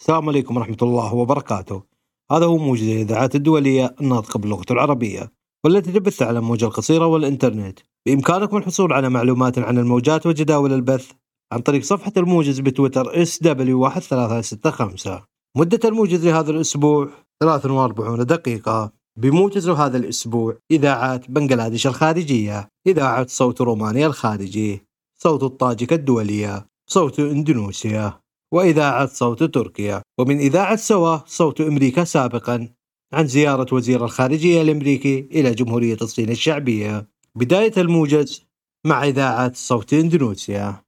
السلام عليكم ورحمة الله وبركاته. هذا هو موجز الإذاعات الدولية الناطقة باللغة العربية والتي تبث على الموجة القصيرة والإنترنت. بإمكانكم الحصول على معلومات عن الموجات وجداول البث عن طريق صفحة الموجز بتويتر SW1365 مدة الموجز لهذا الأسبوع 43 دقيقة. بموجز هذا الأسبوع إذاعات بنغلاديش الخارجية إذاعة صوت رومانيا الخارجي صوت الطاجك الدولية صوت إندونيسيا. وإذاعة صوت تركيا. ومن إذاعة سوا صوت أمريكا سابقا. عن زيارة وزير الخارجية الأمريكي إلى جمهورية الصين الشعبية. بداية الموجز مع إذاعة صوت إندونيسيا.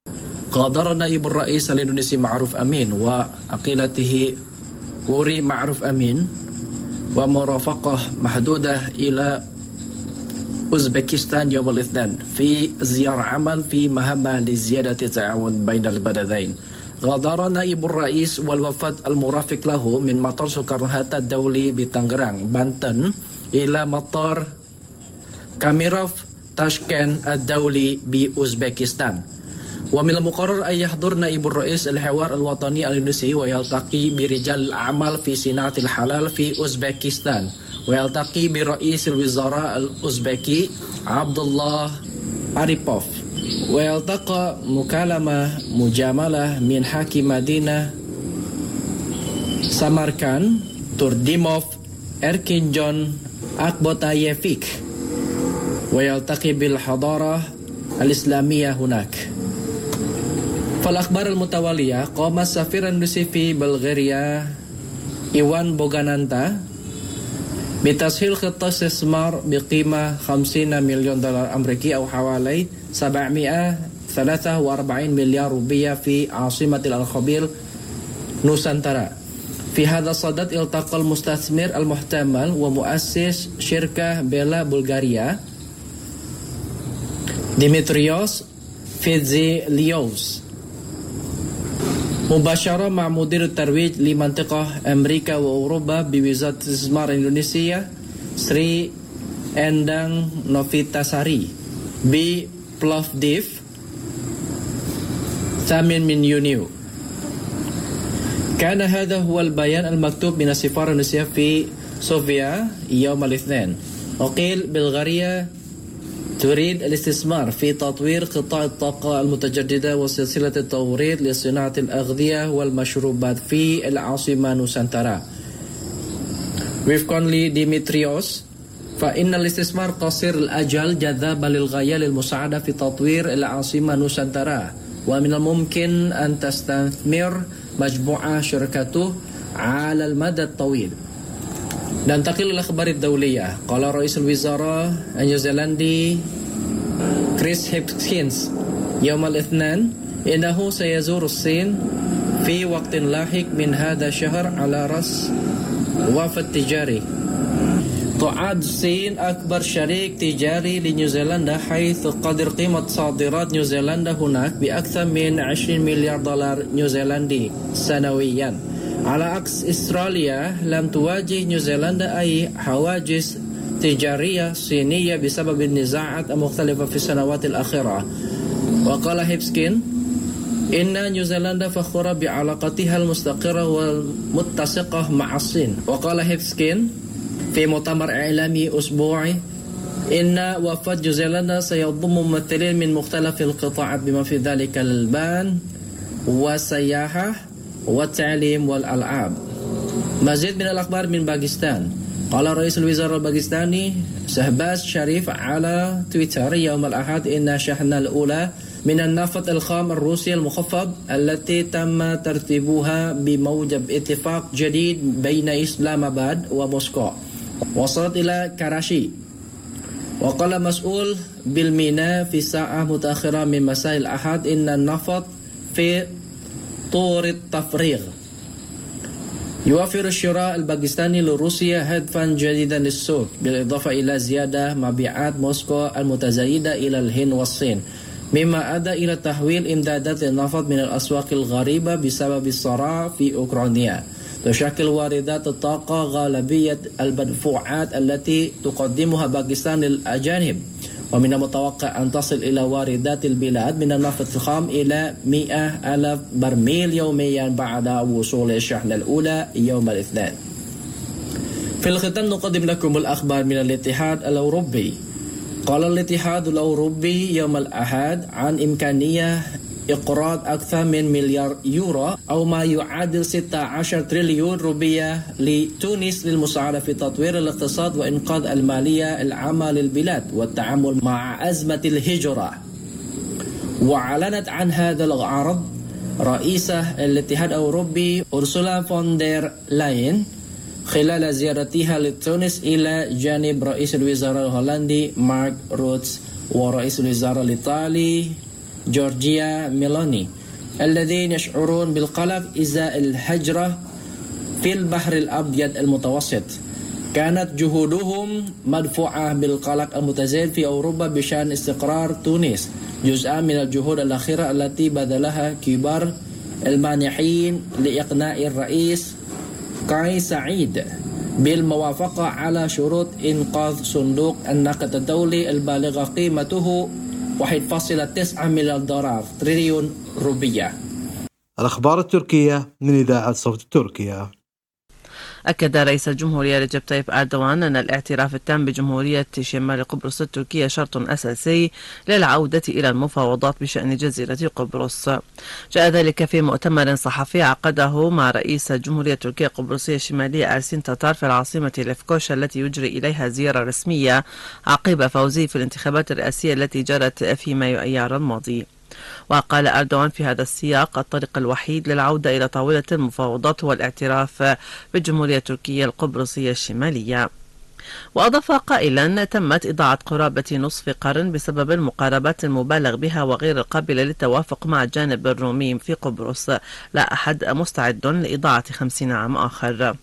غادر نائب الرئيس الإندونيسي معروف أمين وعقيلته ووري معروف أمين. ومرافقة محدودة إلى أوزبكستان يوم الاثنين في زيارة عمل في مهمة لزيادة التعاون بين البلدين. غادر نائب الرئيس والوفد المرافق له من مطار سوكارنو هاتا الدولي بتنغران بانتن إلى مطار كاميروف تاشكند الدولي بأوزبكستان ومن المقرر أن يحضر نائب الرئيس الحوار الوطني الإندونيسي ويلتقي برجال الأعمال في صناعة الحلال في أوزبكستان ويلتقي برئيس الوزراء الأوزبكي عبد الله أريبوف ويلتقى مكالمة مجاملة من حاكم مدينة سمركان تورديموف إركين جون أكبوتايفيك ويلتقي بالحضارة الإسلامية هناك فالأخبار المتوالية قام السفير الروسي في بلغاريا إيوان بوغانانتا بتسهيل خطة استثمار بقيمة 50 مليون دولار أمريكي أو حوالي 743 مليار روبية في عاصمة الأرخبيل نوسانترا في هذا الصدد التقى المستثمر المحتمل ومؤسس شركة بيلا بلغاريا ديمتريوس فيتزيليوس. مباشرة مع مدير الترويج لمنطقة أمريكا وأوروبا بوزارة الاستثمار إندونيسيا سري أندانغ نوفيتاساري ببلوفديف ثامن من يونيو كان هذا هو البيان المكتوب من السفارة الروسية في صوفيا يوم الاثنين وقيل بلغاريا تريد الاستثمار في تطوير قطاع الطاقة المتجددة وسلسلة التوريد لصناعة الأغذية والمشروبات في العاصمة نوسانتارا. وفقا لديمتريوس فإن الاستثمار قصير الأجل جذاب للغاية للمساعدة في تطوير العاصمة نوسانتارا ومن الممكن أن تستثمر مجموعة شركته على المدى الطويل ننتقل إلى الأخبار الدولية قال رئيس الوزراء النيوزيلندي كريس هيبكنز يوم الاثنين إنه سيزور الصين في وقت لاحق من هذا الشهر على رأس وفد تجاري تعد الصين أكبر شريك تجاري لنيوزيلندا حيث قدر قيمة صادرات نيوزيلندا هناك بأكثر من 20 مليار دولار نيوزيلندي سنوياً على عكس استراليا لم تواجه نيوزيلندا أي حواجز تجارية صينية بسبب النزاعات المختلفة في السنوات الأخيرة وقال هيبكنز إن نيوزيلندا فخورة بعلاقتها المستقرة والمتسقة مع الصين وقال هيبكنز في مؤتمر إعلامي أسبوعي إن وفد نيوزيلندا سيضم ممثلين من مختلف القطاعات بما في ذلك الألبان والسياحة والتعليم والألعاب. مزيد من الأخبار من باكستان. قال رئيس الوزراء الباكستاني شهباز شريف على تويتر يوم الأحد إن الشحنة الأولى من النفط الخام الروسي المخفض التي تم ترتيبها بموجب اتفاق جديد بين إسلام آباد وموسكو. وصلت إلى كراشي. وقال مسؤول بالميناء في ساعة متأخرة من مساء الأحد إن النفط في طور التفريغ. يوفر الشراء الباكستاني لروسيا هدفا جديدا للسوق بالإضافة إلى زيادة مبيعات موسكو المتزايدة إلى الهند والصين مما أدى إلى تحويل إمدادات النفط من الأسواق الغريبة بسبب الصراع في أوكرانيا. تشكل واردات الطاقة غالبية المدفوعات التي تقدمها باكستان للأجانب. ومن المتوقع أن تصل إلى واردات البلاد من النفط الخام إلى 100 ألف برميل يوميا بعد وصول الشحنة الأولى يوم الاثنين. في الختام نقدم لكم الأخبار من الاتحاد الأوروبي. قال الاتحاد الأوروبي يوم الأحد عن إمكانية إقراض أكثر من مليار يورو أو ما يعادل 16 تريليون روبية لتونس للمساعدة في تطوير الاقتصاد وإنقاذ المالية العامة للبلاد والتعامل مع أزمة الهجرة. وأعلنت عن هذا العرض رئيسة الاتحاد الأوروبي أرسولا فون دير لاين خلال زيارتها لتونس إلى جانب رئيس الوزراء الهولندي مارك روته ورئيس الوزراء الإيطالي جورجيا ميلوني الذين يشعرون بالقلق إزاء الهجرة في البحر الأبيض المتوسط. كانت جهودهم مدفوعة بالقلق المتزايد في أوروبا بشأن استقرار تونس جزءا من الجهود الأخيرة التي بذلها كبار المانحين لإقناع الرئيس كاي سعيد بالموافقة على شروط إنقاذ صندوق النقد الدولي البالغة قيمته 1.9 مليار دولار تريليون روبية. الأخبار التركية من إذاعة صوت تركيا. أكد رئيس الجمهورية رجب طيب أردوان أن الاعتراف التام بجمهورية شمال قبرص التركية شرط أساسي للعودة إلى المفاوضات بشأن جزيرة قبرص. جاء ذلك في مؤتمر صحفي عقده مع رئيس الجمهورية التركية القبرصية الشمالية أرسين تاتار في العاصمة لفكوشا التي يجري إليها زيارة رسمية عقب فوزه في الانتخابات الرئاسية التي جرت في مايو أيار الماضي. وقال أردوان في هذا السياق الطريق الوحيد للعودة إلى طاولة المفاوضات هو الاعتراف بالجمهورية التركية القبرصية الشمالية. وأضاف قائلا تمت إضاعة قرابة نصف قرن بسبب المقاربات المبالغ بها وغير القابلة للتوافق مع الجانب الرومي في قبرص. لا أحد مستعد لإضاعة خمسين عام آخر.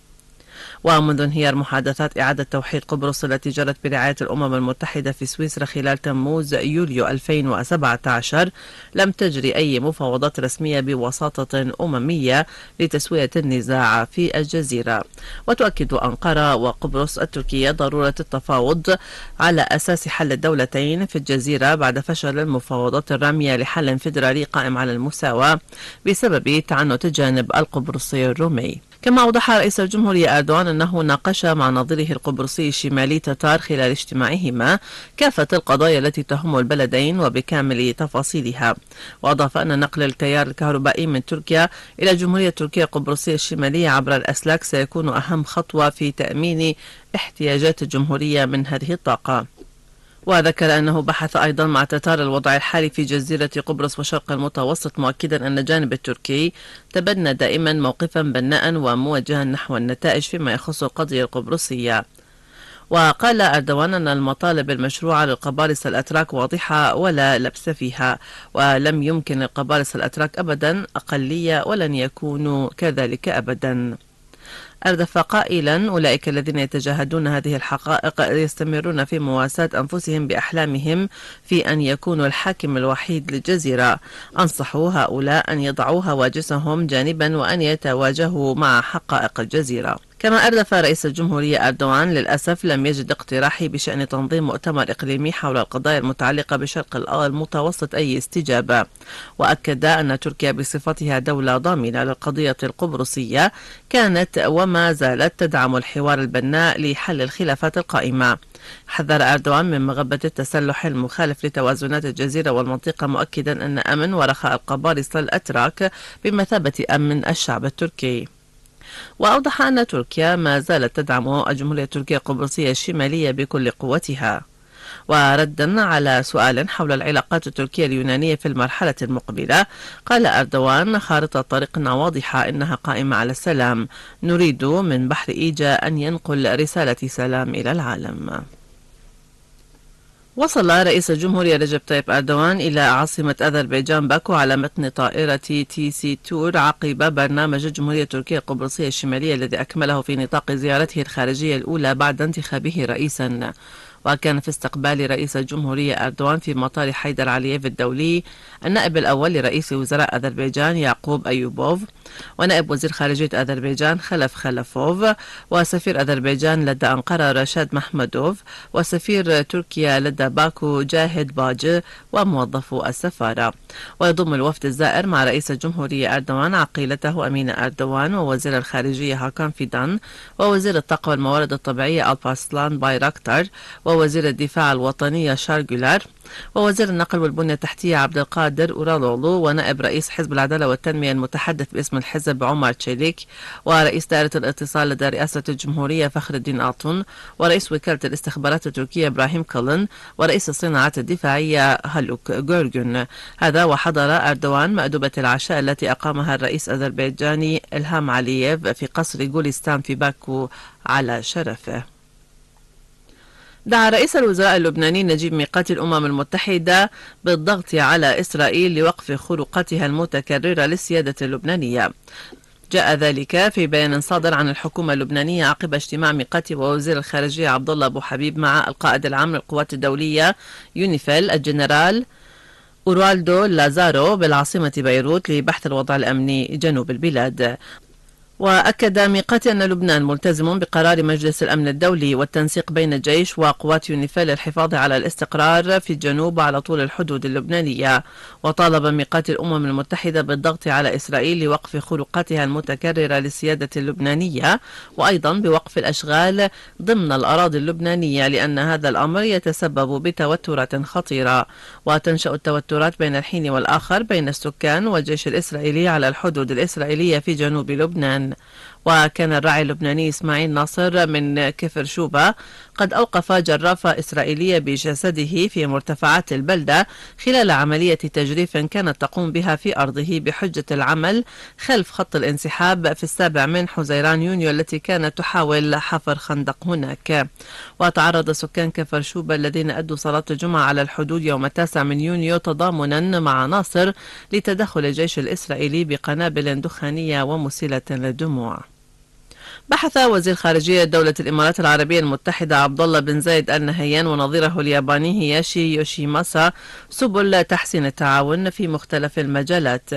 ومنذ انهيار محادثات إعادة توحيد قبرص التي جرت برعاية الأمم المتحدة في سويسرا خلال تموز يوليو 2017 لم تجري أي مفاوضات رسمية بوساطة أممية لتسوية النزاع في الجزيرة. وتؤكد أنقرة وقبرص التركية ضرورة التفاوض على أساس حل الدولتين في الجزيرة بعد فشل المفاوضات الرامية لحل فيدرالي قائم على المساواة بسبب تعنت الجانب القبرصي الرومي. كما أوضح رئيس الجمهورية أردوان أنه ناقش مع نظيره القبرصي الشمالي تتار خلال اجتماعهما كافة القضايا التي تهم البلدين وبكامل تفاصيلها. وأضاف أن نقل التيار الكهربائي من تركيا إلى الجمهورية التركية القبرصية الشمالية عبر الأسلاك سيكون أهم خطوة في تأمين احتياجات الجمهورية من هذه الطاقة. وذكر أنه بحث أيضا مع تتار الوضع الحالي في جزيرة قبرص وشرق المتوسط مؤكدا أن الجانب التركي تبنى دائما موقفا بناء وموجها نحو النتائج فيما يخص القضية القبرصية. وقال أردوان أن المطالب المشروعة للقبارصة الأتراك واضحة ولا لبس فيها ولم يمكن للقبارصة الأتراك أبدا أقلية ولن يكونوا كذلك أبدا. أردف قائلا أولئك الذين يتجاهدون هذه الحقائق يستمرون في مواساة أنفسهم بأحلامهم في أن يكونوا الحاكم الوحيد للجزيرة. أنصحوا هؤلاء أن يضعوا هواجسهم جانبا وأن يتواجهوا مع حقائق الجزيرة. كما أردف رئيس الجمهورية أردوان للأسف لم يجد اقتراحي بشأن تنظيم مؤتمر إقليمي حول القضايا المتعلقة بشرق المتوسط أي استجابة. وأكد أن تركيا بصفتها دولة ضامنة للقضية القبرصية كانت وما زالت تدعم الحوار البناء لحل الخلافات القائمة. حذر أردوان من مغبة التسلح المخالف لتوازنات الجزيرة والمنطقة مؤكدا أن أمن ورخاء القبارصة الأتراك بمثابة أمن الشعب التركي. وأوضح أن تركيا ما زالت تدعم الجمهورية التركية القبرصية الشمالية بكل قوتها. وردا على سؤال حول العلاقات التركية اليونانية في المرحلة المقبلة قال أردوان خارطة طريقنا واضحة إنها قائمة على السلام. نريد من بحر إيجة أن ينقل رسالة سلام إلى العالم. وصل رئيس الجمهورية رجب طيب أردوان إلى عاصمة أذربيجان باكو على متن طائرة تي سي تور عقب برنامج الجمهورية التركية القبرصية الشمالية الذي أكمله في نطاق زيارته الخارجية الأولى بعد انتخابه رئيسا. وكان في استقبال رئيس الجمهورية أردوان في مطار حيدر علييف الدولي النائب الأول لرئيس وزراء أذربيجان يعقوب أيوبوف. ونائب وزير خارجية أذربيجان خلف خلفوف وسفير أذربيجان لدى أنقرة رشاد محمدوف وسفير تركيا لدى باكو جاهد باجي وموظفو السفارة. ويضم الوفد الزائر مع رئيس الجمهورية أردوان عقيلته أمينة أردوان ووزير الخارجية هاكان فيدان ووزير الطاقة والموارد الطبيعية ألباسلان بايراكتر ووزير الدفاع الوطني شارجولار ووزير النقل والبنية التحتية عبد القادر أورالولو ونائب رئيس حزب العدالة والتنمية المتحدث باسم الحزب عمر تشيليك ورئيس دائرة الاتصال لدى رئاسة الجمهورية فخر الدين أعطون ورئيس وكالة الاستخبارات التركية إبراهيم كلن ورئيس الصناعات الدفاعية هلوك جورجون هذا وحضر أردوان مأدبة العشاء التي أقامها الرئيس الأذربيجاني إلهام علييف في قصر جوليستان في باكو على شرفه. دعا رئيس الوزراء اللبناني نجيب ميقاتي الأمم المتحدة بالضغط على إسرائيل لوقف خروقاتها المتكررة للسيادة اللبنانية. جاء ذلك في بيان صادر عن الحكومة اللبنانية عقب اجتماع ميقاتي ووزير الخارجية عبد الله أبو حبيب مع القائد العام للقوات الدولية يونيفيل الجنرال أوروالدو لازارو بالعاصمة بيروت لبحث الوضع الأمني جنوب البلاد. وأكد ميقاتي أن لبنان ملتزم بقرار مجلس الأمن الدولي والتنسيق بين الجيش وقوات يونيفيل للحفاظ على الاستقرار في الجنوب وعلى طول الحدود اللبنانية. وطالب ميقات الأمم المتحدة بالضغط على إسرائيل لوقف خروقاتها المتكررة للسيادة اللبنانية وأيضا بوقف الأشغال ضمن الأراضي اللبنانية لأن هذا الأمر يتسبب بتوترات خطيرة. وتنشأ التوترات بين الحين والآخر بين السكان والجيش الإسرائيلي على الحدود الإسرائيلية في جنوب لبنان. وكان الراعي اللبناني إسماعيل ناصر من كفر شوبة قد أوقف جرافة إسرائيلية بجسده في مرتفعات البلدة خلال عملية تجريف كانت تقوم بها في أرضه بحجة العمل خلف خط الانسحاب في السابع من حزيران يونيو التي كانت تحاول حفر خندق هناك. وتعرض سكان كفر شوبة الذين أدوا صلاة الجمعة على الحدود يوم التاسع من يونيو تضامنا مع ناصر لتدخل الجيش الإسرائيلي بقنابل دخانية ومسيلة للدموع. بحث وزير خارجية دولة الإمارات العربية المتحدة عبد الله بن زايد النهيان ونظيره الياباني هياشي يوشيماسا سبل تحسين التعاون في مختلف المجالات.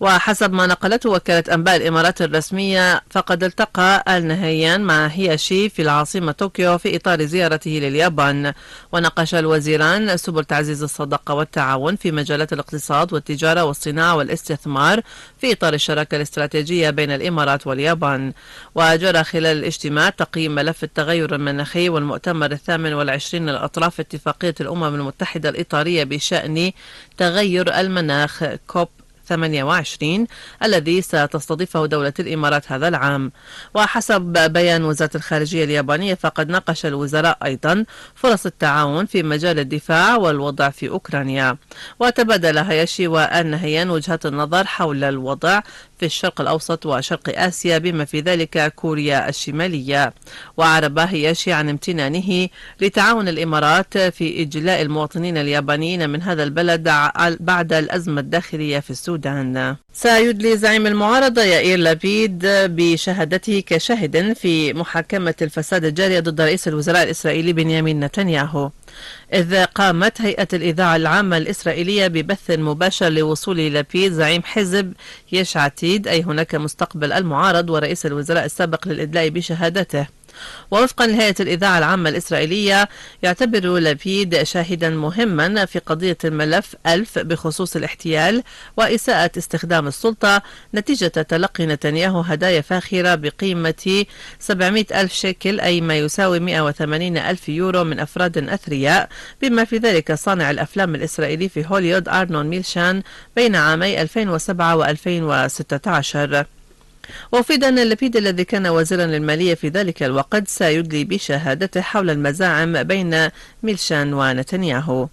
وحسب ما نقلته وكالة أنباء الإمارات الرسمية فقد التقى النهيان مع هياشي في العاصمة طوكيو في إطار زيارته لليابان. وناقش الوزيران سبل تعزيز الصداقة والتعاون في مجالات الاقتصاد والتجارة والصناعة والاستثمار في إطار الشراكة الاستراتيجية بين الإمارات واليابان. وجرى خلال الاجتماع تقييم ملف التغير المناخي والمؤتمر الثامن والعشرين للأطراف اتفاقية الأمم المتحدة الإطارية بشأن تغير المناخ كوب 28 الذي ستستضيفه دولة الإمارات هذا العام. وحسب بيان وزارة الخارجية اليابانية فقد ناقش الوزراء أيضا فرص التعاون في مجال الدفاع والوضع في أوكرانيا. وتبادل هياشي والنهيان وجهات النظر حول الوضع في الشرق الأوسط وشرق آسيا بما في ذلك كوريا الشمالية. وأعرب هياشي عن امتنانه لتعاون الإمارات في إجلاء المواطنين اليابانيين من هذا البلد بعد الأزمة الداخلية في السودان. سيدلي زعيم المعارضة يائير لابيد بشهادته كشاهد في محاكمة الفساد الجارية ضد رئيس الوزراء الإسرائيلي بنيامين نتنياهو. إذ قامت هيئة الإذاعة العامة الإسرائيلية ببث مباشر لوصول لابيد زعيم حزب يش عتيد أي هناك مستقبل المعارض ورئيس الوزراء السابق للإدلاء بشهادته. ووفقا لهيئة الإذاعة العامة الإسرائيلية يعتبر لبيد شاهدا مهما في قضية الملف ألف بخصوص الاحتيال وإساءة استخدام السلطة نتيجة تلقي نتنياهو هدايا فاخرة بقيمة 700 ألف شيكل أي ما يساوي 180 ألف يورو من أفراد أثرياء بما في ذلك صانع الأفلام الإسرائيلي في هوليود أرنون ميلشان بين عامي 2007 و 2016 وأفيد أن اللبيد الذي كان وزيرا للمالية في ذلك الوقت سيدلي بشهادته حول المزاعم بين ميلشان ونتنياهو.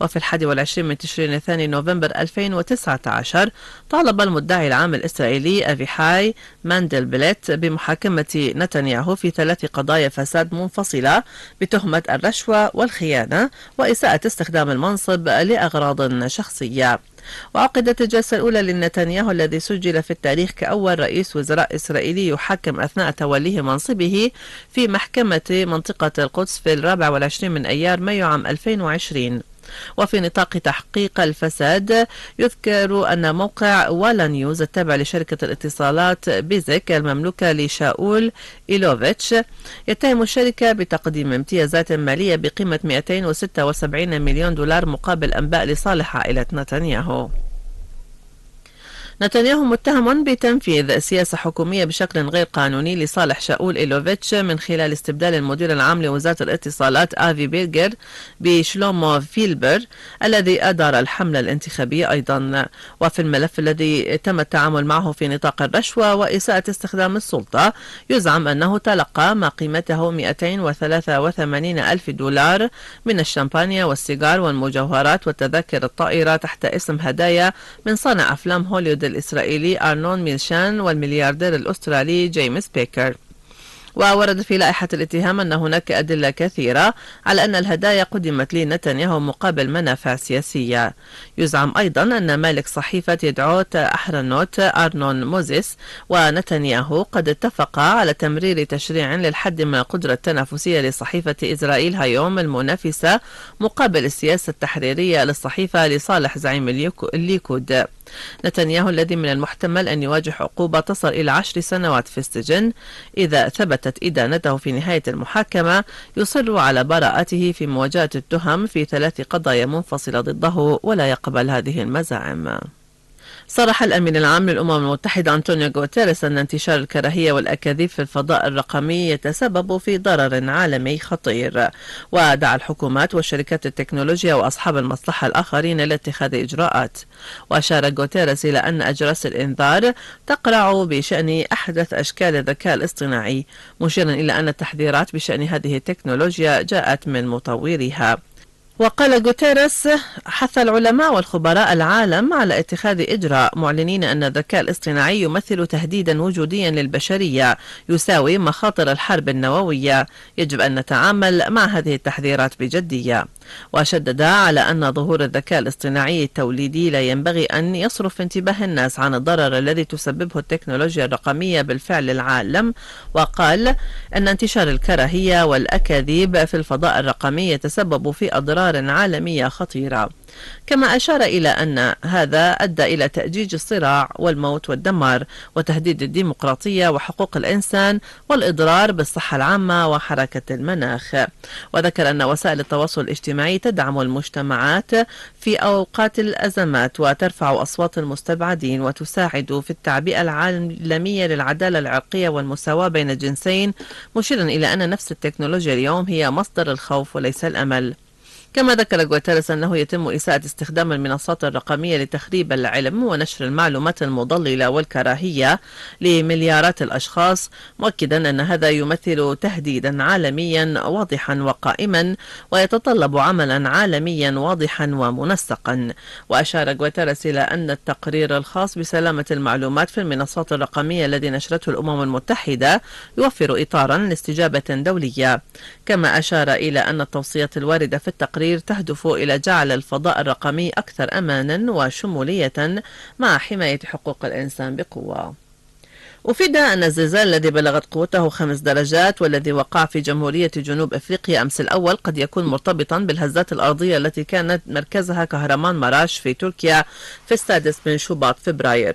وفي الحادي والعشرين من تشرين الثاني نوفمبر 2019 طالب المدعي العام الإسرائيلي أفيحاي ماندلبلت بمحاكمة نتنياهو في ثلاث قضايا فساد منفصلة بتهمة الرشوة والخيانة وإساءة استخدام المنصب لأغراض شخصية. وعقدت الجلسة الأولى لنتنياهو الذي سجل في التاريخ كأول رئيس وزراء إسرائيلي يحكم أثناء توليه منصبه في محكمة منطقة القدس في الرابع والعشرين من أيار مايو عام 2020 وفي نطاق تحقيق الفساد يذكر أن موقع والا نيوز التابع لشركة الاتصالات بيزك المملوكة لشاول إيلوفيتش يتهم الشركة بتقديم امتيازات مالية بقيمة 276 مليون دولار مقابل أنباء لصالح عائلة نتنياهو. people نتنياهو متهم بتنفيذ سياسة حكومية بشكل غير قانوني لصالح شاول إيلوفيتش من خلال استبدال المدير العام لوزارة الاتصالات آفي بيرجر بشلومو فيلبر الذي أدار الحملة الانتخابية أيضا. وفي الملف الذي تم التعامل معه في نطاق الرشوة وإساءة استخدام السلطة يزعم أنه تلقى ما قيمته 283 ألف دولار من الشامبانيا والسيجار والمجوهرات والتذاكر الطائرة تحت اسم هدايا من صانع أفلام هوليوود الإسرائيلي أرنون ميلشان والملياردير الأسترالي جيمس بيكر. وورد في لائحة الاتهام أن هناك أدلة كثيرة على أن الهدايا قدمت لنتنياهو مقابل منافع سياسية. يزعم أيضا أن مالك صحيفة يديعوت أحرنوت أرنون موزيس ونتنياهو قد اتفقا على تمرير تشريع للحد من القدرة التنافسية لصحيفة إسرائيل هايوم المنافسة مقابل السياسة التحريرية للصحيفة لصالح زعيم الليكود. نتنياهو الذي من المحتمل أن يواجه عقوبة تصل إلى عشر سنوات في السجن. إذا ثبتت إدانته في نهاية المحاكمة يصر على براءته في مواجهة التهم في ثلاث قضايا منفصلة ضده ولا يقبل هذه المزاعم. صرح الأمين العام للأمم المتحدة أنطونيو غوتيريس أن انتشار الكراهية والأكاذيب في الفضاء الرقمي يتسبب في ضرر عالمي خطير. ودعا الحكومات وشركات التكنولوجيا وأصحاب المصلحة الآخرين لاتخاذ إجراءات. وأشار غوتيريس إلى أن أجراس الإنذار تقرع بشأن أحدث أشكال الذكاء الاصطناعي مشيرا إلى أن التحذيرات بشأن هذه التكنولوجيا جاءت من مطوريها. وقال غوتيريس حث العلماء والخبراء العالم على اتخاذ إجراء معلنين أن الذكاء الاصطناعي يمثل تهديدا وجوديا للبشرية يساوي مخاطر الحرب النووية. يجب أن نتعامل مع هذه التحذيرات بجدية. وشدد على أن ظهور الذكاء الاصطناعي التوليدي لا ينبغي أن يصرف انتباه الناس عن الضرر الذي تسببه التكنولوجيا الرقمية بالفعل العالم وقال أن انتشار الكراهية والأكاذيب في الفضاء الرقمي يتسبب في أضرار عالمية خطيرة. كما أشار إلى أن هذا أدى إلى تأجيج الصراع والموت والدمار وتهديد الديمقراطية وحقوق الإنسان والإضرار بالصحة العامة وحركة المناخ. وذكر أن وسائل التواصل الاجتماعي تدعم المجتمعات في أوقات الأزمات وترفع أصوات المستبعدين وتساعد في التعبئة العالمية للعدالة العرقية والمساواة بين الجنسين مشيرا إلى أن نفس التكنولوجيا اليوم هي مصدر الخوف وليس الأمل. كما ذكر غوتيريس أنه يتم إساءة استخدام المنصات الرقمية لتخريب العلم ونشر المعلومات المضللة والكراهية لمليارات الأشخاص مؤكدا أن هذا يمثل تهديدا عالميا واضحا وقائما ويتطلب عملا عالميا واضحا ومنسقا. وأشار غوتيريس إلى أن التقرير الخاص بسلامة المعلومات في المنصات الرقمية الذي نشرته الأمم المتحدة يوفر إطارا لاستجابة دولية. كما أشار إلى أن التوصيات الواردة في التقرير التقرير تهدف إلى جعل الفضاء الرقمي أكثر أمانا وشمولية مع حماية حقوق الإنسان بقوة. أفيد أن الزلزال الذي بلغت قوته خمس درجات والذي وقع في جمهورية جنوب أفريقيا أمس الأول قد يكون مرتبطا بالهزات الأرضية التي كانت مركزها كهرمان مراش في تركيا في السادس من شباط فبراير.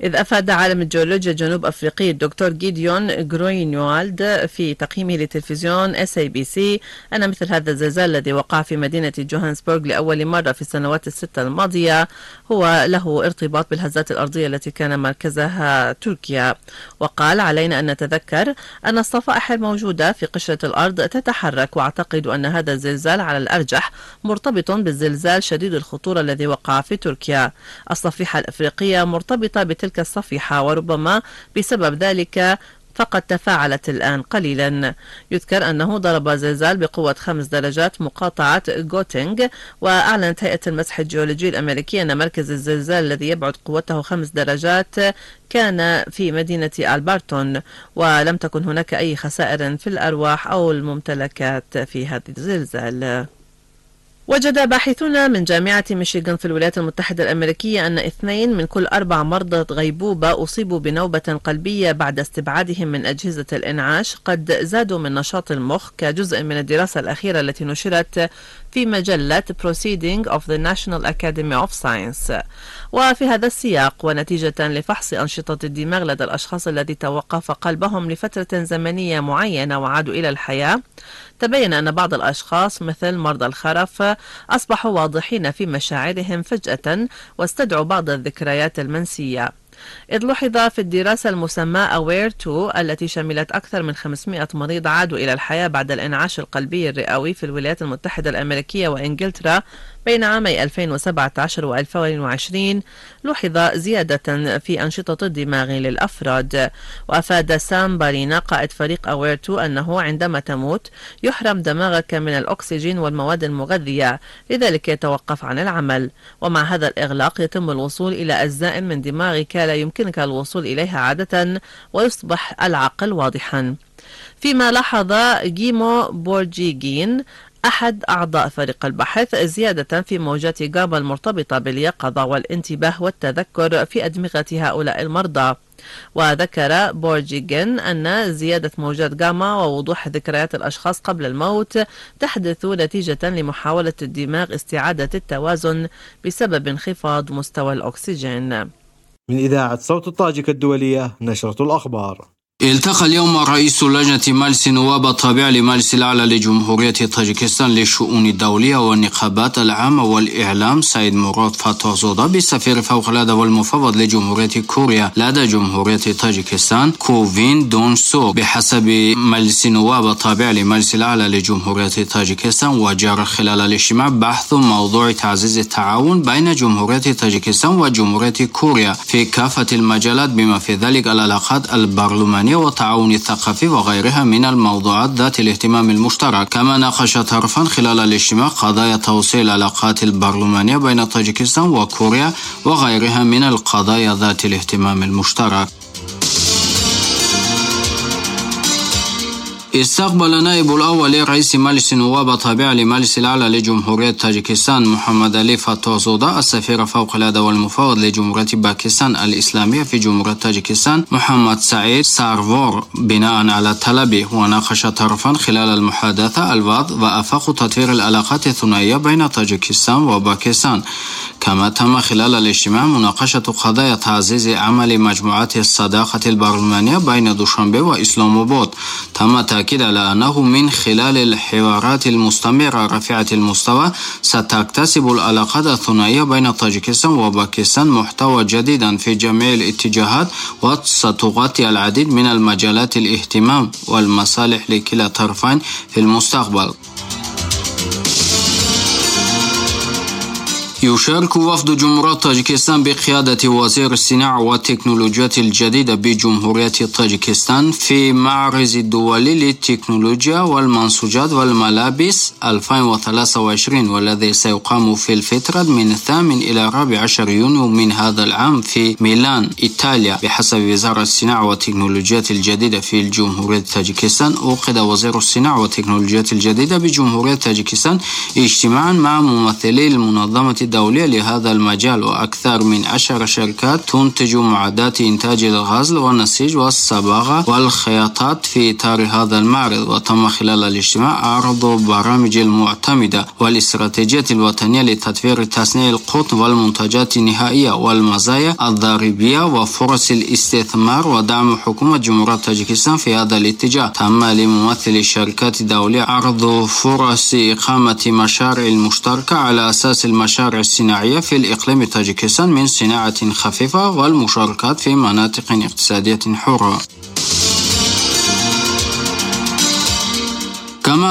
إذ أفاد عالم الجيولوجيا الجنوب أفريقي الدكتور جيديون جروينوالد في تقييمه لتلفزيون SABC أن مثل هذا الزلزال الذي وقع في مدينة جوهانسبورغ لأول مرة في السنوات الستة الماضية هو له ارتباط بالهزات الأرضية التي كان مركزها تركيا. وقال علينا أن نتذكر أن الصفائح الموجودة في قشرة الأرض تتحرك وأعتقد أن هذا الزلزال على الأرجح مرتبط بالزلزال شديد الخطورة الذي وقع في تركيا. الصفيحة الأفريقية مرتبطة بتلك الصفيحة وربما بسبب ذلك فقد تفاعلت الآن قليلا. يذكر أنه ضرب زلزال بقوة خمس درجات مقاطعة جوتينغ وأعلنت هيئة المسح الجيولوجي الأمريكية أن مركز الزلزال الذي يبلغ قوته خمس درجات كان في مدينة ألبرتون ولم تكن هناك أي خسائر في الأرواح أو الممتلكات في هذا الزلزال. وجد باحثون من جامعة ميشيغان في الولايات المتحدة الأمريكية أن اثنين من كل أربع مرضى غيبوبة أصيبوا بنوبة قلبية بعد استبعادهم من أجهزة الإنعاش. قد زادوا من نشاط المخ كجزء من الدراسة الأخيرة التي نشرت في مجلة Proceeding of the National Academy of Science. وفي هذا السياق ونتيجة لفحص أنشطة الدماغ لدى الأشخاص الذي توقف قلبهم لفترة زمنية معينة وعادوا إلى الحياة تبين أن بعض الأشخاص مثل مرضى الخرف أصبحوا واضحين في مشاعرهم فجأة واستدعوا بعض الذكريات المنسية. إذ لوحظ في الدراسة المسماة أوير 2 التي شملت أكثر من 500 مريض عادوا إلى الحياة بعد الإنعاش القلبي الرئوي في الولايات المتحدة الأمريكية وإنجلترا بين عامي 2017 و 2020 لوحظ زيادة في أنشطة الدماغ للأفراد. وأفاد سام بارينا قائد فريق أوير 2 أنه عندما تموت يحرم دماغك من الأكسجين والمواد المغذية. لذلك يتوقف عن العمل. ومع هذا الإغلاق يتم الوصول إلى أجزاء من دماغك لا يمكنك الوصول إليها عادة ويصبح العقل واضحا. فيما لاحظ جيمو بورجيجين أحد أعضاء فريق البحث زيادة في موجات جاما المرتبطة باليقظة والانتباه والتذكر في أدمغة هؤلاء المرضى. وذكر بورجيجن أن زيادة موجات جاما ووضوح ذكريات الأشخاص قبل الموت تحدث نتيجة لمحاولة الدماغ استعادة التوازن بسبب انخفاض مستوى الأكسجين. من إذاعة صوت الطاجك الدولية نشرة الأخبار. التقى اليوم رئيس لجنة مجلس النواب التابع لمجلس الأعلى لجمهورية طاجكستان للشؤون الدولية والنقابات العامة والإعلام سيد مراد فاتوزودا بالسفير فوق العادة والمفوض لجمهورية كوريا لدى جمهورية طاجكستان كوفين دون سو بحسب مجلس النواب التابع لمجلس الأعلى لجمهورية طاجكستان وجرى خلال الاجتماع بحث موضوع تعزيز التعاون بين جمهورية طاجكستان وجمهورية كوريا في كافة المجالات بما في ذلك العلاقات البرلمانية والتعاون الثقافي وغيرها من الموضوعات ذات الاهتمام المشترك. كما ناقش طرفان خلال الاجتماع قضايا توسيع العلاقات البرلمانية بين طاجكستان وكوريا وغيرها من القضايا ذات الاهتمام المشترك. استقبل نائب الأول رئيس مجلس النواب التابع لمجلس الأعلى لجمهورية تاجيكستان محمد علي فاتوزودا السفير فوق الأدب والمفوض لجمهورية باكستان الإسلامية في جمهورية تاجيكستان محمد سعيد سارفور بناء على الطلب وناقش طرفان خلال المحادثة الوضع وأفاق تطوير العلاقات الثنائية بين تاجيكستان وباكستان. كما تم خلال الاجتماع مناقشة قضايا تعزيز عمل مجموعات الصداقة البرلمانية بين دوشنبه وإسلام تم التأكيد على أنه من خلال الحوارات المستمرة رفيعة المستوى ستكتسب العلاقات الثنائية بين طاجكستان وباكستان محتوى جديدا في جميع الاتجاهات وستغطي العديد من المجالات الاهتمام والمصالح لكلا الطرفين في المستقبل. يشارك وفد جمهورية طاجكستان بقيادة وزير الصناعة والتكنولوجيات الجديدة بجمهورية طاجكستان في معرض الدولي للتكنولوجيا والمنسوجات والملابس 2023 والذي سيقام في الفترة من الثامن إلى الرابع عشر يونيو من هذا العام في ميلان إيطاليا. بحسب وزارة الصناعة والتكنولوجيات الجديدة في الجمهورية طاجكستان أوقد وزير الصناعة والتكنولوجيات الجديدة بجمهورية طاجكستان اجتماعا مع ممثلي المنظمة الدولية لهذا المجال وأكثر من عشر شركات تنتج معدات إنتاج الغزل والنسيج والصباغة والخياطات في إطار هذا المعرض. وتم خلال الاجتماع عرض برامج المعتمدة والاستراتيجية الوطنية لتطوير تصنيع القطن والمنتجات النهائية والمزايا الضريبية وفرص الاستثمار ودعم حكومة جمهورية طاجكستان في هذا الاتجاه. تم لممثل الشركات الدولية عرض فرص إقامة مشاريع المشتركة على أساس المشاريع الصناعية في الإقليم طاجكستان من صناعة خفيفة والمشاركات في مناطق اقتصادية حرة.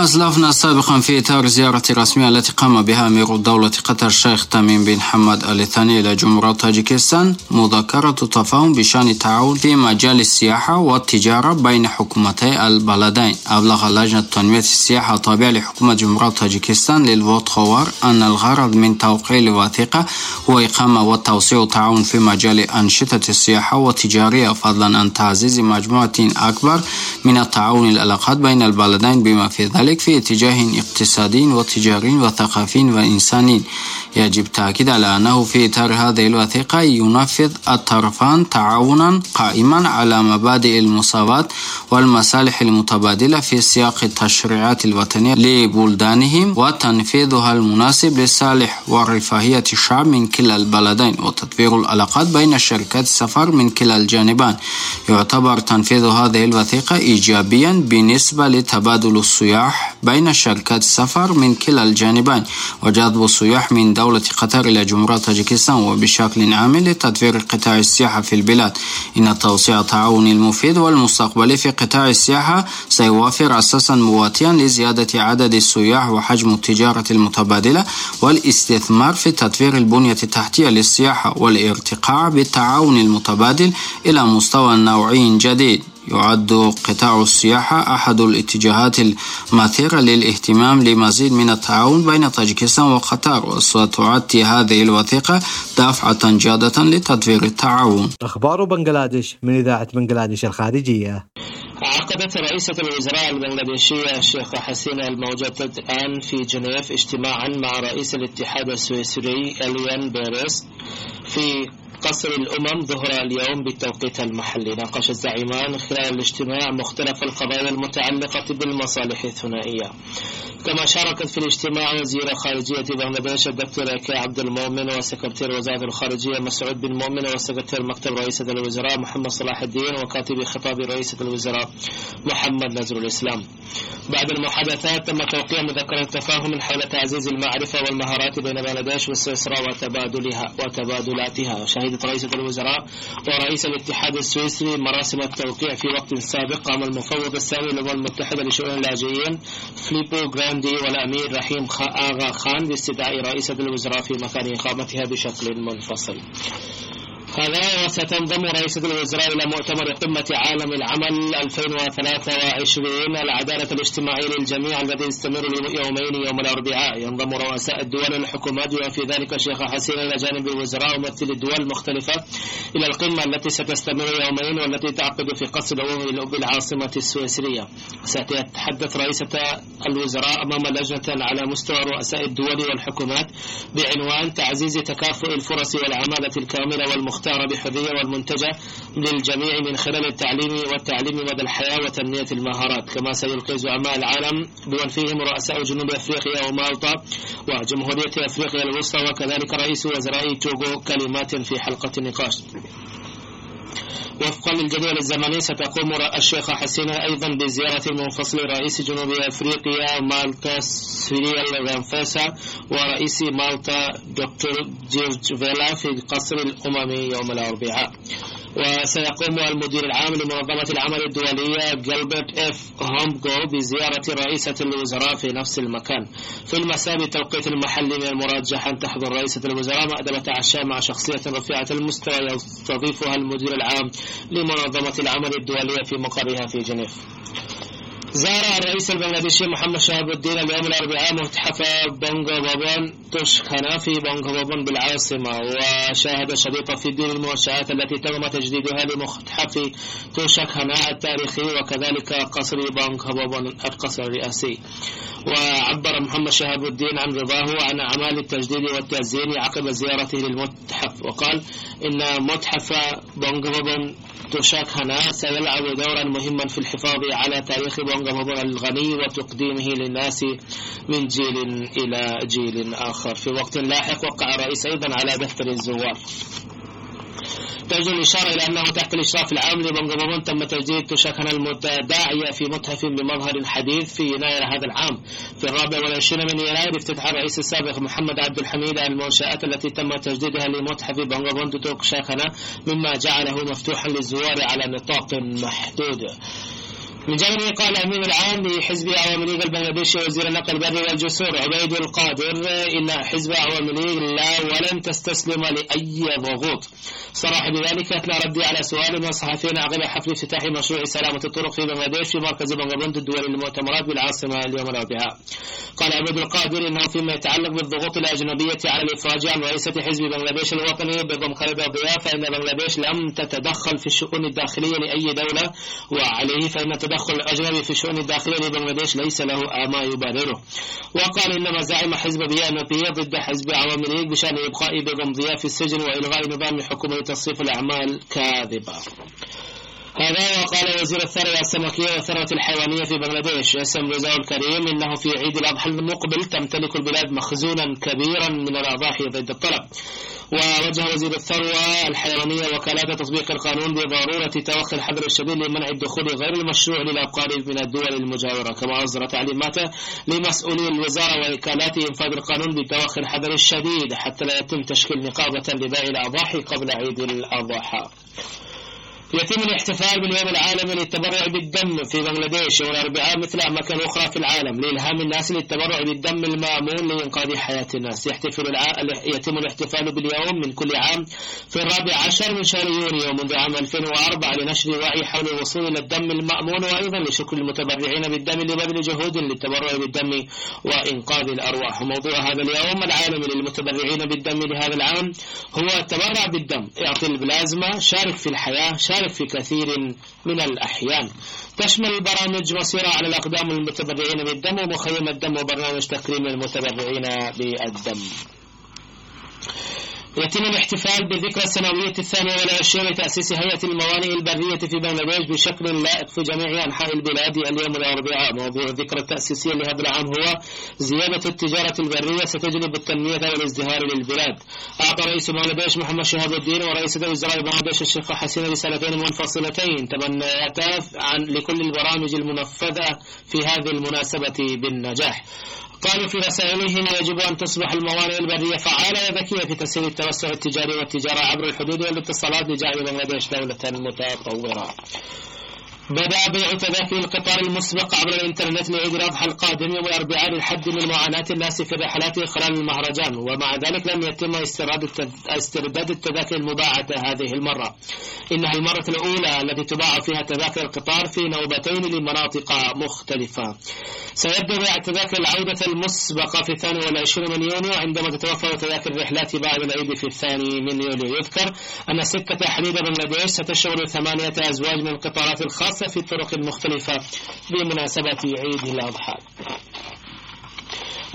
كما أسلفنا سابقا في إطار زيارة رسمية التي قام بها أمير الدولة قطر الشيخ تميم بن حمد آل ثاني إلى جمهورية طاجكستان مذكرة تفاهم بشأن التعاون في مجال السياحة والتجارة بين حكومتي البلدين. أبلغ لجنة تنمية السياحة التابعة لحكومة جمهورية طاجكستان للفوت خوار أن الغرض من توقيع الوثيقة هو إقامة وتوسيع التعاون في مجال أنشطة السياحة والتجارية فضلا عن تعزيز مجموعة أكبر من التعاون العلاقات بين البلدين بما في ذلك ذلك في اتجاه اقتصادي وتجاري وثقافي وإنساني. يجب التأكيد على أنه في إطار هذه الوثيقة ينفذ الطرفان تعاونا قائما على مبادئ المساواة والمصالح المتبادلة في سياق التشريعات الوطنية لبلدانهم وتنفيذها المناسب لصالح ورفاهية الشعب من كلا البلدين وتطوير العلاقات بين شركات السفر من كلا الجانبين يعتبر تنفيذ هذه الوثيقة إيجابيا بالنسبة لتبادل السياح بين شركات السفر من كلا الجانبين وجذب السياح من دولة قطر إلى جمهورية طاجيكستان وبشكل عام لتطوير قطاع السياحة في البلاد. إن توسيع التعاون المفيد والمستقبلي في قطاع السياحة سيوفر أساسا مواتيا لزيادة عدد السياح وحجم التجارة المتبادلة والاستثمار في تطوير البنية التحتية للسياحة والارتقاء بالتعاون المتبادل إلى مستوى نوعي جديد. يعد قطاع السياحة أحد الاتجاهات الماثرة للاهتمام لمزيد من التعاون بين طاجكستان وقطر وستعد هذه الوثيقة دافعة جادة لتطوير التعاون. أخبار بنغلاديش من إذاعة بنغلاديش الخارجية. عقدت رئيسة الوزراء البنغلاديشية الشيخة حسينة الموجودة الآن في جنيف اجتماعا مع رئيس الاتحاد السويسري إليان بيريس في قصر الأمم ظهر اليوم بالتوقيت المحلي ناقش الزعيمان خلال الاجتماع مختلف القضايا المتعلقة بالمصالح الثنائية. كما شاركت في الاجتماع وزير خارجية بنغلاديش الدكتور كي عبد المؤمن وسكرتير وزارة الخارجية مسعود بن مؤمن وسكرتير مكتب رئيسة الوزراء محمد صلاح الدين وكاتب خطاب رئيسة الوزراء محمد نزر الإسلام. بعد المحادثات تم توقيع مذكرة تفاهم حول تعزيز المعرفة والمهارات بين بنغلاديش وسويسرا وتبادلها وتبادلاتها. شهدت رئيسة الوزراء ورئيس الاتحاد السويسري مراسم التوقيع في وقت سابق قام المفوض السامي للأمم المتحدة لشؤون اللاجئين فليبو جراندي والأمير رحيم آغا خان باستدعاء رئيسة الوزراء في مكان إقامتها بشكل منفصل. هذا وستنضم رئيسة الوزراء إلى مؤتمر قمة عالم العمل 2023 العدالة الاجتماعية للجميع الذي يستمر يومين يوم الأربعاء. ينضم رؤساء الدول والحكومات بما في ذلك الشيخ حسين إلى جانب الوزراء وممثلي الدول المختلفة إلى القمة التي ستستمر يومين والتي تعقد في قصر بالعاصمة السويسرية. ستتحدث رئيسة الوزراء أمام لجنة على مستوى رؤساء الدول والحكومات بعنوان تعزيز تكافؤ الفرص والعمالة الكاملة والمختلفة. المختارة بحرية والمنتجة للجميع من خلال التعليم والتعليم مدى الحياة وتنمية المهارات. كما سيلقي زعماء العالم بمن فيهم رؤساء جنوب أفريقيا ومالطا وجمهورية أفريقيا الوسطى وكذلك رئيس وزراء توغو كلمات في حلقة النقاش. وفقا للجدول الزمني ستقوم الشيخة حسينة أيضا بزيارة منفصل رئيس جنوب أفريقيا ماتاميلا سيريل رامافوزا ورئيس مالطا دكتور جورج فيلا في قصر الأمم يوم الأربعاء. وسيقوم المدير العام لمنظمة العمل الدولية جلبرت إف هومبغو بزيارة رئيسة الوزراء في نفس المكان. في المساء بالتوقيت المحلي من المرجح أن تحضر رئيسة الوزراء مأدبة عشاء مع شخصية رفيعة المستوى يستضيفها المدير العام لمنظمة العمل الدولية في مقرها في جنيف. زار الرئيس البنغلاديشي محمد شهاب الدين اليوم الأربعاء متحف بونغو بابون توشخانا في بونغو بابون بالعاصمة وشاهد شريط فيديو للمنشآت التي تم تجديدها لمتحف توشخانا التاريخي وكذلك قصر بونغو بابون القصر الرئاسي. وعبر محمد شهاب الدين عن رضاه عن أعمال التجديد والتزيين عقب زيارته للمتحف وقال إن متحف بونغو بابون هنا سيلعب دورا مهما في الحفاظ على تاريخ بونغا الغني وتقديمه للناس من جيل إلى جيل آخر. في وقت لاحق وقع الرئيس أيضا على دفتر الزوار. توجه الإشارة إلى أنه تحت الإشراف العام لبنغبون تم تجديد تشكن المتداعية في متحف بمظهر حديث في يناير هذا العام. في الرابع والعشرين من يناير افتتح الرئيس السابق محمد عبد الحميد المنشآت التي تم تجديدها لمتحف بنغبون توشاكنا مما جعله مفتوحا للزوار على نطاق محدود. من جانبه قال الأمين العام لحزب عوام ليغ البنغلاديشي وزير النقل البري والجسور عبيد القادر إن حزب عوام ليغ لا ولن تستسلم لأي ضغوط صرح بذلك أثناء ردي على سؤال من الصحفيين عقب حفل افتتاح مشروع سلامة الطرق في بنغلاديش في مركز بنغبند الدولي للمؤتمرات بالعاصمة اليوم الاربعاء. قال عبيد القادر إنه فيما يتعلق بالضغوط الأجنبية على الإفراج عن رئيسة حزب بنغلاديش الوطني بضم خالد الضياء فإن بنغلاديش لم تتدخل في الشؤون الداخلية لأي دولة وعليه فإن التدخل الأجنبي في الشؤون الداخلية لبنغلاديش ليس له ما يبرره وقال إنما زعم حزب BNP ضد حزب عوامي ليج بشأن إبقاء بيغم ضياء في السجن وإلغاء نظام حكومة تصريف الأعمال كاذبة. هذا وقال وزير الثروة السمكية والثروة الحيوانية في بنغلاديش اسم رزاق الكريم إنه في عيد الأضحى المقبل تمتلك البلاد مخزونا كبيرا من الأضاحي ضد الطلب. ووجه وزير الثروة الحيوانية وكالات تطبيق القانون بضرورة توخي الحذر الشديد لمنع الدخول غير المشروع للأبقار من الدول المجاورة كما أصدر تعليماته لمسؤولي الوزارة ووكالات إنفاذ القانون بتوخي الحذر الشديد حتى لا يتم تشكيل نقابة لبيع الأضاحي قبل عيد الأضحى. يتم الاحتفال باليوم العالمي للتبرع بالدم في بنغلاديش يوم الأربعاء مثل أماكن أخرى في العالم لإلهام الناس للتبرع بالدم المأمون لإنقاذ حياة الناس. يحتفل الع... يتم الاحتفال باليوم من كل عام في الرابع عشر من شهر يونيو منذ عام 2004 لنشر وعي حول الوصول إلى الدم المأمون وأيضا لشكر المتبرعين بالدم لبذل جهود للتبرع بالدم وإنقاذ الأرواح. وموضوع هذا اليوم العالمي للمتبرعين بالدم لهذا العام هو التبرع بالدم. اعطي البلازما شارك في الحياة شارك تشارك في كثير من الأحيان. تشمل البرامج مسيرة على الأقدام المتبرعين بالدم ومخيم الدم وبرنامج تكريم المتبرعين بالدم. يتم الاحتفال بالذكرى السنوية الثانية والعشرين لتأسيس هيئة الموانئ البرية في بنغلاديش بشكل لائق في جميع أنحاء البلاد. اليوم الأربعاء موضوع الذكرى التأسيسية لهذا العام هو زيادة التجارة البرية ستجلب التنمية والازدهار للبلاد. أعطى رئيس بنغلاديش محمد شهاب الدين ورئيس وزراء بنغلاديش الشيخ حسين رسالتين منفصلتين. تبنيتا عن لكل البرامج المنفذة في هذه المناسبة بالنجاح. قالوا في رسائلهم يجب أن تصبح الموانئ البرية فعالة وذكية في تسهيل التوسع التجاري والتجارة عبر الحدود والاتصالات لجعل بنغلاديش دولة متطورة. بدأ بيع تذاكر القطار المسبق عبر الإنترنت لعيد الأضحى القادم يوم الأربعاء للحد من معاناة الناس في الرحلات خلال المهرجان ومع ذلك لم يتم استرداد استرداد التذاكر المباعة هذه المرة. إنها المرة الأولى التي تباع فيها تذاكر القطار في نوبتين لمناطق مختلفة. سيبدأ بيع تذاكر العودة المسبقة في الثاني والعشرين من يونيو عندما تتوفر تذاكر الرحلات بعد العيد في الثاني من يوليو. يذكر أن سكة حديد بنغلاديش ستشغل ثمانية أزواج من القطارات الخاصة في الطرق المختلفة بمناسبة عيد الأضحى.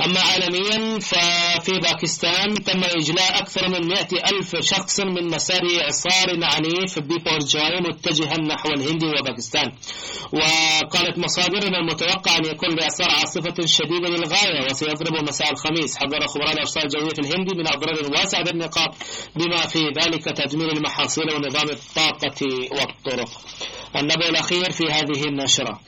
أما عالميا ففي باكستان تم إجلاء أكثر من مئة ألف شخص من مسار إعصار عنيف ببورجاي متجها نحو الهند وباكستان. وقالت مصادر أن المتوقع أن يكون الإعصار عاصفة شديدة للغاية وسيضرب مساء الخميس. حذر خبراء الأرصاد الجوية في الهند من أضرار واسعة بالنقاط بما في ذلك تدمير المحاصيل ونظام الطاقة والطرق. النبأ الأخير في هذه النشرة.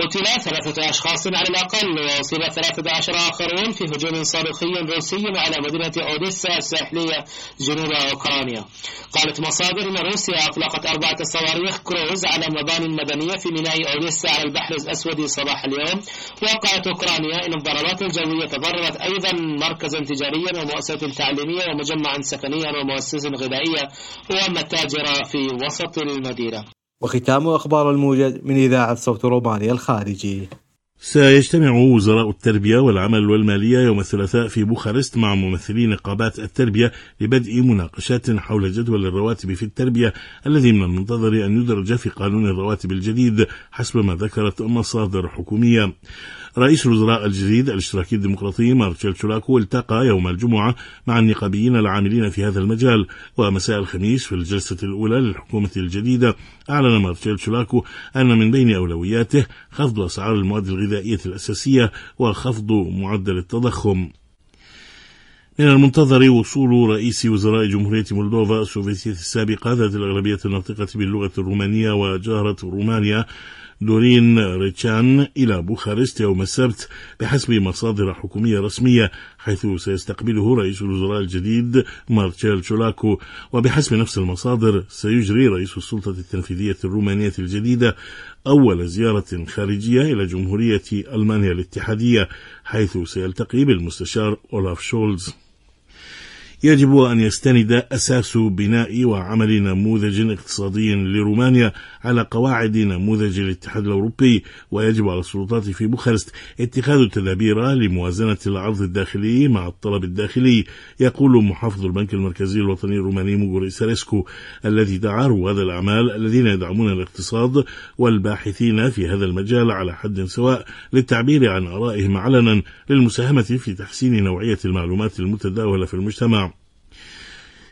قتل ثلاثة أشخاص على الأقل وأصيب ثلاثة عشر آخرون في هجوم صاروخي روسي على مدينة أوديسا الساحلية جنوب أوكرانيا. قالت مصادر أن روسيا أطلقت أربعة صواريخ كروز على مباني مدنية في ميناء أوديسا على البحر الأسود صباح اليوم. وقالت أوكرانيا أن الضربات الجوية ضررت أيضا مركزا تجاريا ومؤسسة تعليمية ومجمعا سكنيا ومؤسسة غذائية ومتاجر في وسط المدينة. وختام أخبار الموجز من إذاعة صوت رومانيا الخارجي. سيجتمع وزراء التربية والعمل والمالية يوم الثلاثاء في بوخارست مع ممثلي نقابات التربية لبدء مناقشات حول جدول الرواتب في التربية الذي من المنتظر أن يدرج في قانون الرواتب الجديد حسب ما ذكرت مصادر حكومية. رئيس الوزراء الجديد الاشتراكي الديمقراطي مارشيل شولاكو التقى يوم الجمعة مع النقابيين العاملين في هذا المجال ومساء الخميس في الجلسة الأولى للحكومة الجديدة أعلن مارشيل شولاكو أن من بين أولوياته خفض أسعار المواد الغذائية الأساسية وخفض معدل التضخم. من المنتظر وصول رئيس وزراء جمهورية مولدوفا السوفيتية السابقة ذات الأغلبية الناطقة باللغة الرومانية وجارة رومانيا دورين ريتشان إلى بوخارست يوم السبت بحسب مصادر حكومية رسمية حيث سيستقبله رئيس الوزراء الجديد مارتشيل شولاكو. وبحسب نفس المصادر سيجري رئيس السلطة التنفيذية الرومانية الجديدة أول زيارة خارجية إلى جمهورية ألمانيا الاتحادية حيث سيلتقي بالمستشار أولاف شولز. يجب أن يستند أساس بناء وعمل نموذج اقتصادي لرومانيا على قواعد نموذج الاتحاد الأوروبي ويجب على السلطات في بوخارست اتخاذ التدابير لموازنة العرض الداخلي مع الطلب الداخلي يقول محافظ البنك المركزي الوطني الروماني موغوري ساريسكو الذي دعا رواد الأعمال الذين يدعمون الاقتصاد والباحثين في هذا المجال على حد سواء للتعبير عن آرائهم علنا للمساهمة في تحسين نوعية المعلومات المتداولة في المجتمع.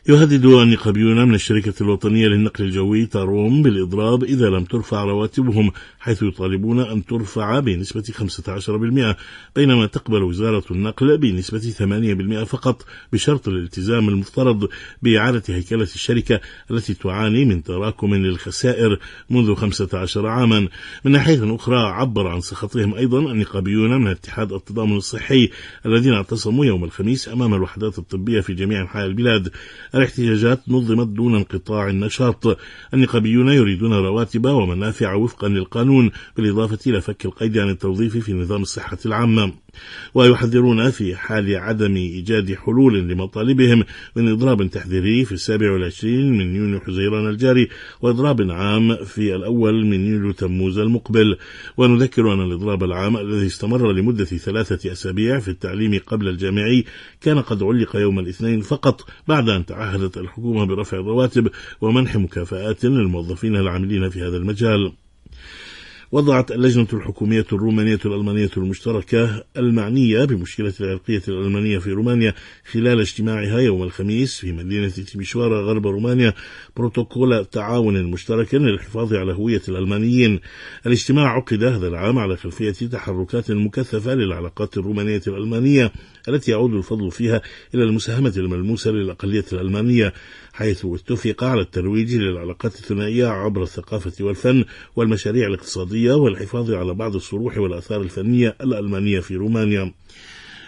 يهدد النقابيون من الشركة الوطنية للنقل الجوي تاروم بالإضراب إذا لم ترفع رواتبهم حيث يطالبون أن ترفع بنسبة 15% بينما تقبل وزارة النقل بنسبة 8% فقط بشرط الالتزام المفترض بإعادة هيكلة الشركة التي تعاني من تراكم للخسائر منذ 15 عاما. من ناحية أخرى عبر عن سخطهم أيضا النقابيون من اتحاد التضامن الصحي الذين اعتصموا يوم الخميس أمام الوحدات الطبية في جميع أنحاء البلاد. الاحتجاجات نظمت دون انقطاع النشاط. النقابيون يريدون رواتب ومنافع وفقا للقانون بالإضافة إلى فك القيد عن التوظيف في نظام الصحة العامة. ويحذرون في حال عدم إيجاد حلول لمطالبهم من إضراب تحذيري في السابع والعشرين من يونيو حزيران الجاري وإضراب عام في الأول من يوليو تموز المقبل. ونذكر أن الإضراب العام الذي استمر لمدة ثلاثة أسابيع في التعليم قبل الجامعي كان قد علق يوم الاثنين فقط بعد أن تعهدت الحكومة برفع الرواتب ومنح مكافآت للموظفين العاملين في هذا المجال. وضعت اللجنة الحكومية الرومانية الألمانية المشتركة المعنية بمشكلة العرقية الألمانية في رومانيا خلال اجتماعها يوم الخميس في مدينة تيميشوارا غرب رومانيا. بروتوكول تعاون مشترك للحفاظ على هوية الألمانيين. الاجتماع عقد هذا العام على خلفية تحركات مكثفة للعلاقات الرومانية الألمانية التي يعود الفضل فيها إلى المساهمة الملموسة للأقلية الألمانية. حيث اتفق على الترويج للعلاقات الثنائية عبر الثقافة والفن والمشاريع الاقتصادية والحفاظ على بعض الصروح والآثار الفنية الألمانية في رومانيا.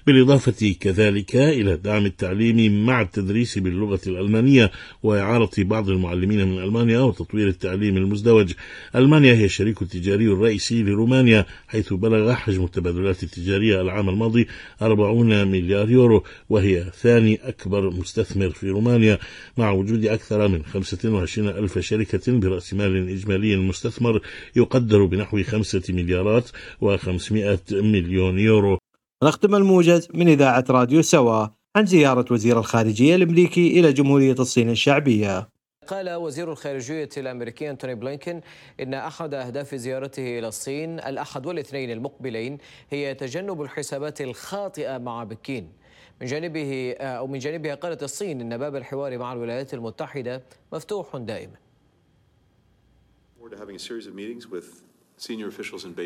بالإضافة كذلك إلى دعم التعليم مع التدريس باللغة الألمانية وإعارة بعض المعلمين من ألمانيا وتطوير التعليم المزدوج. ألمانيا هي الشريك التجاري الرئيسي لرومانيا حيث بلغ حجم التبادلات التجارية العام الماضي 40 مليار يورو وهي ثاني أكبر مستثمر في رومانيا مع وجود أكثر من 25 ألف شركة برأس مال إجمالي مستثمر يقدر بنحو 5 مليارات و500 مليون يورو. نختم الموجز من إذاعة راديو سوا عن زيارة وزير الخارجية الأمريكي إلى جمهورية الصين الشعبية. قال وزير الخارجية الأمريكي أنتوني بلينكين إن أحد أهداف زيارته إلى الصين الأحد والاثنين المقبلين هي تجنب الحسابات الخاطئة مع بكين. من جانبه أو من جانبها قالت الصين إن باب الحوار مع الولايات المتحدة مفتوح دائما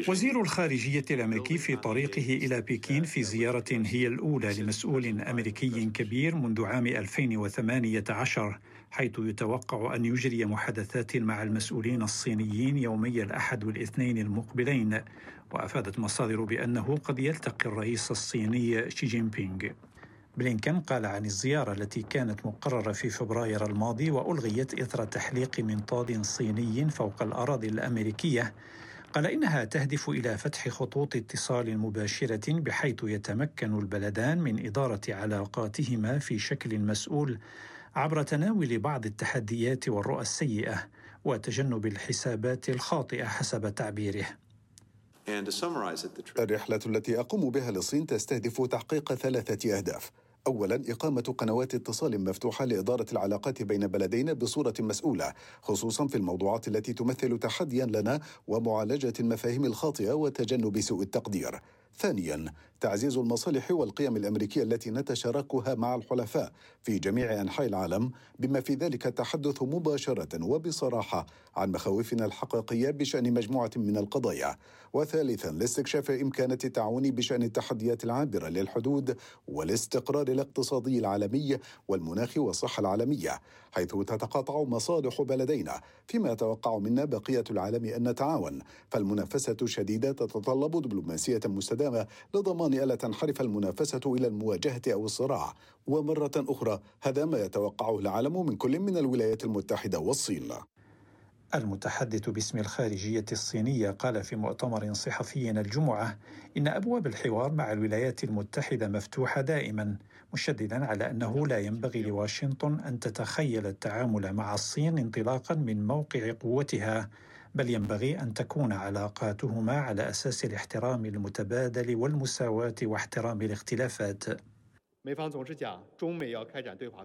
وزير الخارجية الأمريكي في طريقه إلى بكين في زيارة هي الأولى لمسؤول أمريكي كبير منذ عام 2018 حيث يتوقع أن يجري محادثات مع المسؤولين الصينيين يومي الأحد والاثنين المقبلين. وأفادت مصادر بأنه قد يلتقي الرئيس الصيني شي جين بينغ. بلينكن قال عن الزيارة التي كانت مقررة في فبراير الماضي وألغيت إثر تحليق منطاد صيني فوق الأراضي الأمريكية قال إنها تهدف إلى فتح خطوط اتصال مباشرة بحيث يتمكن البلدان من إدارة علاقاتهما في شكل مسؤول عبر تناول بعض التحديات والرؤى السيئة وتجنب الحسابات الخاطئة حسب تعبيره. الرحلة التي أقوم بها للصين تستهدف تحقيق ثلاثة أهداف. أولا إقامة قنوات اتصال مفتوحة لإدارة العلاقات بين بلدين بصورة مسؤولة خصوصا في الموضوعات التي تمثل تحديا لنا ومعالجة المفاهيم الخاطئة وتجنب سوء التقدير. ثانيا تعزيز المصالح والقيم الأمريكية التي نتشاركها مع الحلفاء في جميع أنحاء العالم بما في ذلك التحدث مباشرة وبصراحة عن مخاوفنا الحقيقية بشأن مجموعة من القضايا. وثالثا لاستكشاف امكانه التعاون بشأن التحديات العابرة للحدود والاستقرار الاقتصادي العالمي والمناخ والصحة العالمية حيث تتقاطع مصالح بلدينا. فيما يتوقع منا بقية العالم أن نتعاون فالمنافسة الشديده تتطلب دبلوماسية مستدامة لضمان ألا تنحرف المنافسة إلى المواجهة أو الصراع. ومرة أخرى هذا ما يتوقعه العالم من كل من الولايات المتحدة والصين. المتحدث باسم الخارجية الصينية قال في مؤتمر صحفي الجمعة إن أبواب الحوار مع الولايات المتحدة مفتوحة دائما مشددا على أنه لا ينبغي لواشنطن أن تتخيل التعامل مع الصين انطلاقا من موقع قوتها. بل ينبغي أن تكون علاقاتهما على أساس الاحترام المتبادل والمساواة واحترام الاختلافات.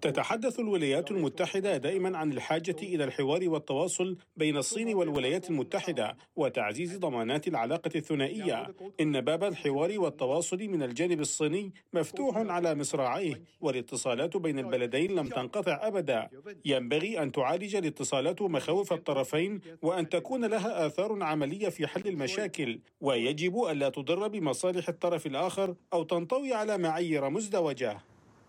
تتحدث الولايات المتحدة دائما عن الحاجة إلى الحوار والتواصل بين الصين والولايات المتحدة وتعزيز ضمانات العلاقة الثنائية. إن باب الحوار والتواصل من الجانب الصيني مفتوح على مصراعيه والاتصالات بين البلدين لم تنقطع أبدا. ينبغي أن تعالج الاتصالات مخاوف الطرفين وأن تكون لها آثار عملية في حل المشاكل. ويجب ألا تضر بمصالح الطرف الآخر أو تنطوي على معايير مزدوجة.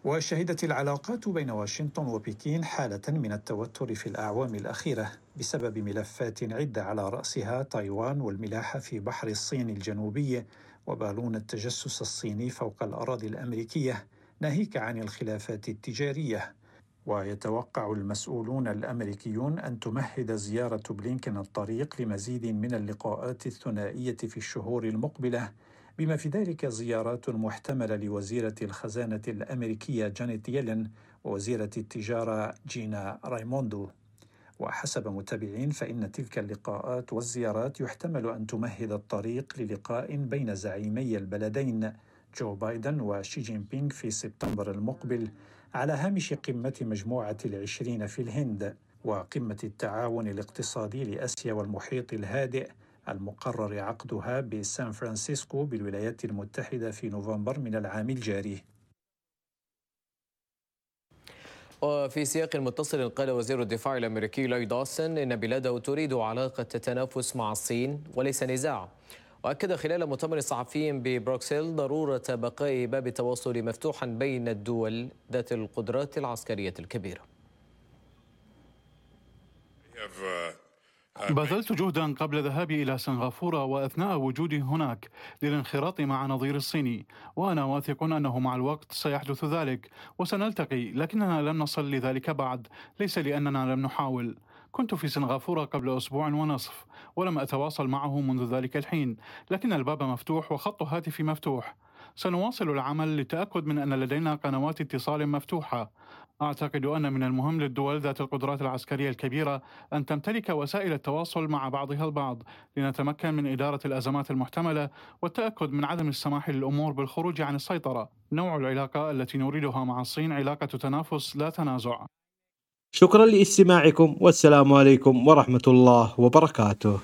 وشهدت العلاقات بين واشنطن وبكين حالة من التوتر في الأعوام الأخيرة بسبب ملفات عدة على رأسها تايوان والملاحة في بحر الصين الجنوبي وبالون التجسس الصيني فوق الأراضي الأمريكية ناهيك عن الخلافات التجارية. ويتوقع المسؤولون الأمريكيون أن تمهد زيارة بلينكن الطريق لمزيد من اللقاءات الثنائية في الشهور المقبلة بما في ذلك زيارات محتملة لوزيرة الخزانة الأمريكية جانيت يلين ووزيرة التجارة جينا رايموندو. وحسب متابعين فإن تلك اللقاءات والزيارات يحتمل أن تمهد الطريق للقاء بين زعيمي البلدين جو بايدن وشي جين بينغ في سبتمبر المقبل على هامش قمة مجموعة العشرين في الهند وقمة التعاون الاقتصادي لأسيا والمحيط الهادئ المقرر عقدها بسان فرانسيسكو بالولايات المتحدة في نوفمبر من العام الجاري. وفي سياق متصل قال وزير الدفاع الأمريكي لويد أوستن إن بلاده تريد علاقة تنافس مع الصين وليس نزاع. وأكد خلال مؤتمر صحفي ببروكسل ضرورة بقاء باب التواصل مفتوحا بين الدول ذات القدرات العسكرية الكبيرة. بذلت جهدا قبل ذهابي إلى سنغافورة وأثناء وجودي هناك للانخراط مع نظير الصيني وأنا واثق أنه مع الوقت سيحدث ذلك وسنلتقي لكننا لم نصل لذلك بعد ليس لأننا لم نحاول. كنت في سنغافورة قبل أسبوع ونصف ولم أتواصل معه منذ ذلك الحين لكن الباب مفتوح وخط هاتفي مفتوح. سنواصل العمل للتأكد من أن لدينا قنوات اتصال مفتوحة. أعتقد أن من المهم للدول ذات القدرات العسكرية الكبيرة أن تمتلك وسائل التواصل مع بعضها البعض لنتمكن من إدارة الأزمات المحتملة والتأكد من عدم السماح للأمور بالخروج عن السيطرة. نوع العلاقة التي نريدها مع الصين علاقة تنافس لا تنازع. شكرا لاستماعكم والسلام عليكم ورحمة الله وبركاته.